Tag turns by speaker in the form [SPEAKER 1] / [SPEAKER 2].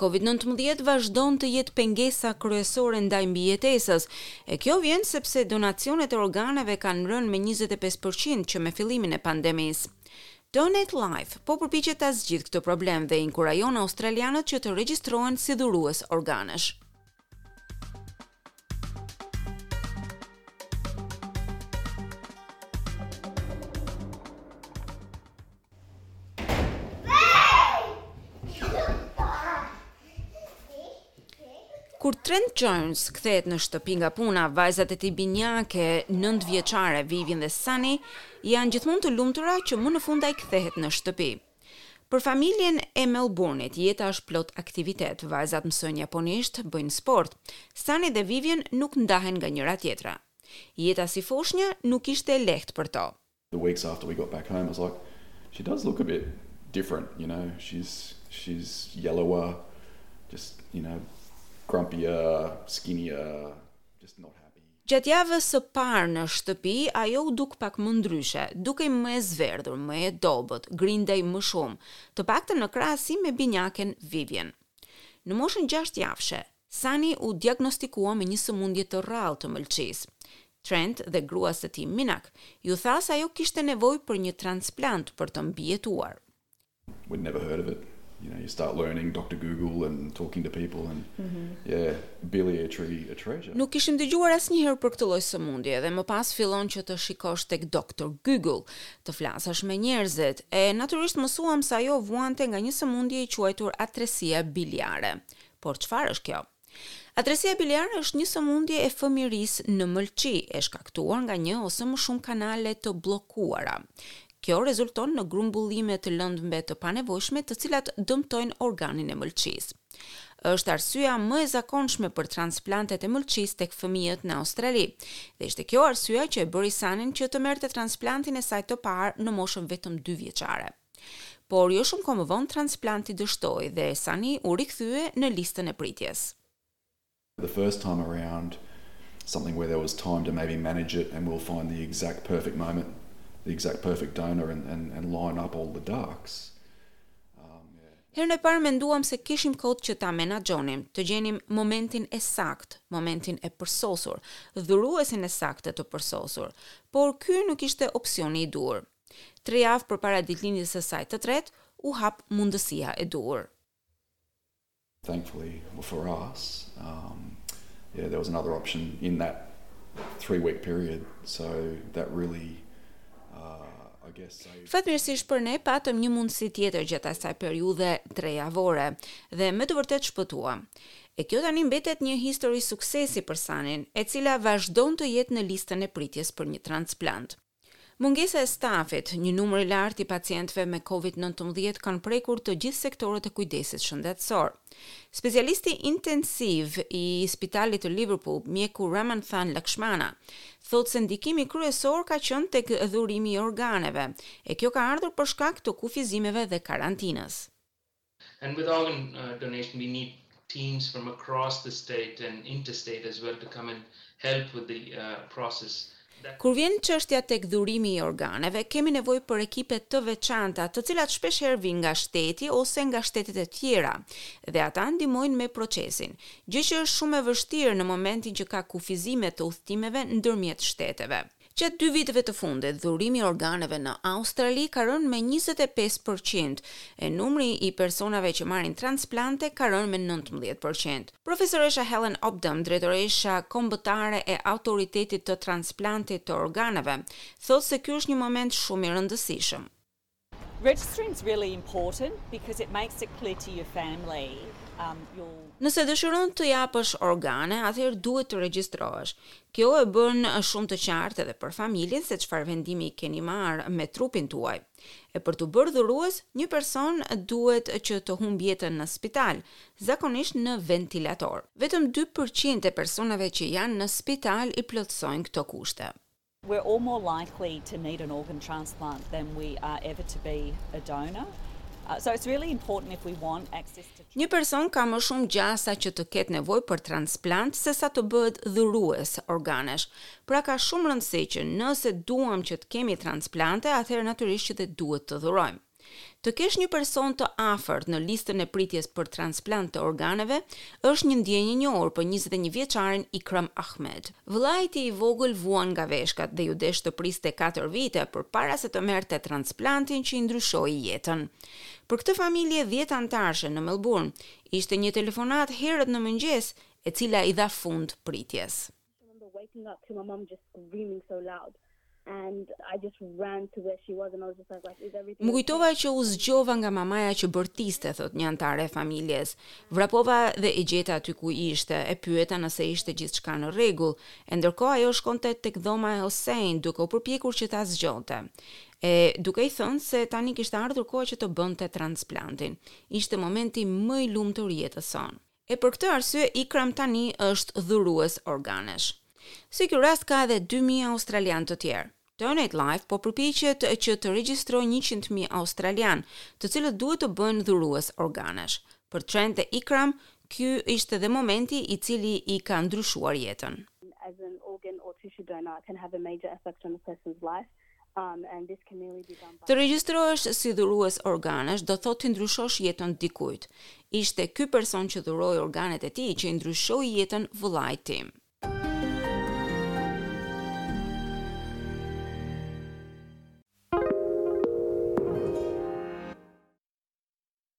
[SPEAKER 1] Covid nëntëmbëdhjetë vazhdon të jetë pengesa kryesore ndaj mbijetesës, e kjo vjen sepse donacionet e organeve kanë rënë me njëzet e pesë për qind që me fillimin e pandemisë. Donate Life po përpiqet ta zgjidhë këtë problem dhe inkurajon australianët që të regjistrohen si dhurues organesh. Kur Trent Jones kthehet në shtëpi nga puna, vajzat e tij binjake, 9 vjeçare, Vivian dhe Sunny, janë gjithmonë të lumtura që më në fund ai kthehet në shtëpi. Për familjen e Melbourne-it, jeta është plot aktivitet, vajzat mësojnë japonisht, bëjnë sport. Sunny dhe Vivian nuk ndahen nga njëra-tjetra. Jeta si foshnje nuk ishte e lehtë për to.
[SPEAKER 2] The weeks after we got back home, I was like, she does look a bit different, you know, she's she's yellower, just, you know, grumpier, skinnier, just not happy.
[SPEAKER 1] Gjatë javës së parë në shtëpi, ajo u duk pak më ndryshe. Dukej më e zverdhur, më e dobët, grindej më shumë, të paktën në krahasim me binjaken Vivian. Në moshën gjashtë javëshe, Sunny u diagnostikua me një sëmundje të rrallë të mëlçisë. Trent dhe gruas së tij, Minak, iu tha se ajo kishte nevojë për një transplant për të mbijetuar.
[SPEAKER 2] We'd never heard of it. You know, you start learning Dr. Google and talking to people and mm -hmm. yeah, biliary atre atresia.
[SPEAKER 1] Nuk kishim dëgjuar asnjëherë për këtë lloj sëmundje dhe më pas fillon që të shikosh tek Dr. Google, të flasësh me njerëzit e natyrisht mësuam se ajo vuante nga një sëmundje e quajtur atresia biliare. Por çfarë është kjo? Atresia biliare është një sëmundje e fëmijërisë në mëlçi, e shkaktuar nga një ose më shumë kanale të bllokuara. Kjo rezulton në grumbullime të lëndëve të panevojshme të cilat dëmtojnë organin e mëlçisë. Është arsyeja më e zakonshme për transplantet e mëlçisë tek fëmijët në Australi dhe ishte kjo arsyeja që e bëri Sanin që të merrte transplantin e saj të parë në moshën vetëm dy vjeçare. Por jo shumë kohë më vonë transplanti dështoi dhe Sani u rikthye në listën e pritjes.
[SPEAKER 2] The first time around something where there was time to maybe manage it and we'll find the exact perfect moment, the exact perfect donor and and and line up all the ducks.
[SPEAKER 1] Herën e parë menduam se kishim kohë që ta menaxhonim, të gjenim momentin e saktë, momentin e përsosur, dhuruesin e saktë e të përsosur, por ky nuk ishte opsioni i duhur. Tre javë përpara ditëlindjes së saj të tretë, u hap mundësia e duhur.
[SPEAKER 2] Thankfully for us, um, yeah, there was another option in that three week period, so that really uh,
[SPEAKER 1] Fatmirësisht për ne patëm një mundësi tjetër gjatë asaj periudhe tre javore dhe me të vërtetë shpëtuam. E kjo tani mbetet një histori suksesi për Sanin, e cila vazhdon të jetë në listën e pritjes për një transplant. Mungesa e stafit, një numër i lartë i pacientëve me Covid nëntëmbëdhjetë kanë prekur të gjithë sektorët e kujdesit shëndetësor. Specialisti intensiv i spitalit të Liverpool, mjeku Ramanthan Lakshmana, thotë se ndikimi kryesor ka qenë tek dhurimi i organeve, e kjo ka ardhur për shkak të kufizimeve dhe karantinës.
[SPEAKER 3] And with organ donation we need teams from across the state and interstate as well to come and help with the process.
[SPEAKER 1] Kur vjen çështja tek dhurimi i organeve, kemi nevojë për ekipe të veçanta, të cilat shpesh herë vijnë nga shteti ose nga shtetet e tjera dhe ata ndihmojnë me procesin, gjë që është shumë e vështirë në momentin që ka kufizime të udhëtimeve ndërmjet shteteve. Gjatë dy viteve të fundit, dhurimi i organeve në Australi ka rënë me njëzet e pesë për qind, e numri i personave që marrin transplante ka rënë me nëntëmbëdhjetë për qind. Profesoresha Helen Opdam, drejtoresha kombëtare e Autoritetit të Transplantit të Organeve, thotë se ky është një moment shumë i rëndësishëm. Nëse dëshiron të japësh organe, atëherë duhet të regjistrohesh. Kjo e bën shumë të qartë edhe për familjen se çfarë vendimi keni marrë me trupin tuaj. E për t'u bërë dhurues, një person duhet që të humbë jetën në spital, zakonisht në ventilator. Vetëm dy për qind e personave që janë në spital i plotësojnë këto kushte.
[SPEAKER 4] We're all more likely to need an organ transplant than we are ever to be a donor. So it's really important if we want access to.
[SPEAKER 1] Një person ka më shumë gjasa që të ketë nevojë për transplant sesa të bëhet dhurues organesh. Pra ka shumë rëndësi që nëse duam që të kemi transplante, atëherë natyrisht që dhe duhet të dhurojmë. Të kesh një person të afërt në listën e pritjes për transplant të organeve është një ndjenjë e njohur për njëzet e një vjeçarin Ikram Ahmed. Vëllai i tij i vogël vuan nga veshkat dhe iu desh të priste katër vite përpara se të merrte transplantin që i ndryshoi jetën. Për këtë familje dhjetë anëtarëshe në Melburn, ishte një telefonatë herët në mëngjes e cila i dha fund pritjes.
[SPEAKER 5] remember waking up to my mom just screaming so loud and i just ran to where she was and i was just like like is everything
[SPEAKER 1] Më kujtova që u zgjova nga mamaja që bërtiste thotë një anëtare e familjes. Vrapova dhe e gjeta aty ku ishte, e pyeta nëse ishte gjithçka në rregull. E ndërkohë ajo shkonte tek dhoma e Hossein duke u përpjekur që ta zgjonte. E duke i thënë se tani kishte ardhur koha që të bënte transplantin. Ishte momenti më i lumtur i jetës sonë. E për këtë arsye Ikram tani është dhurues organesh. Si ky rast ka edhe dy mijë australianë të tjerë. Donate Life po përpiqet që të regjistrojë njëqind mijë australianë, të cilët duhet të bëhen dhurues organesh. Për Trent dhe Ikram, ky ishte dhe momenti i cili i ka ndryshuar jetën. Të regjistrohesh si dhurues organesh do thotë t'i ndryshosh jetën dikujt. Ishte ky person që dhuroi organet e tij që i ndryshoi jetën vëllait tim.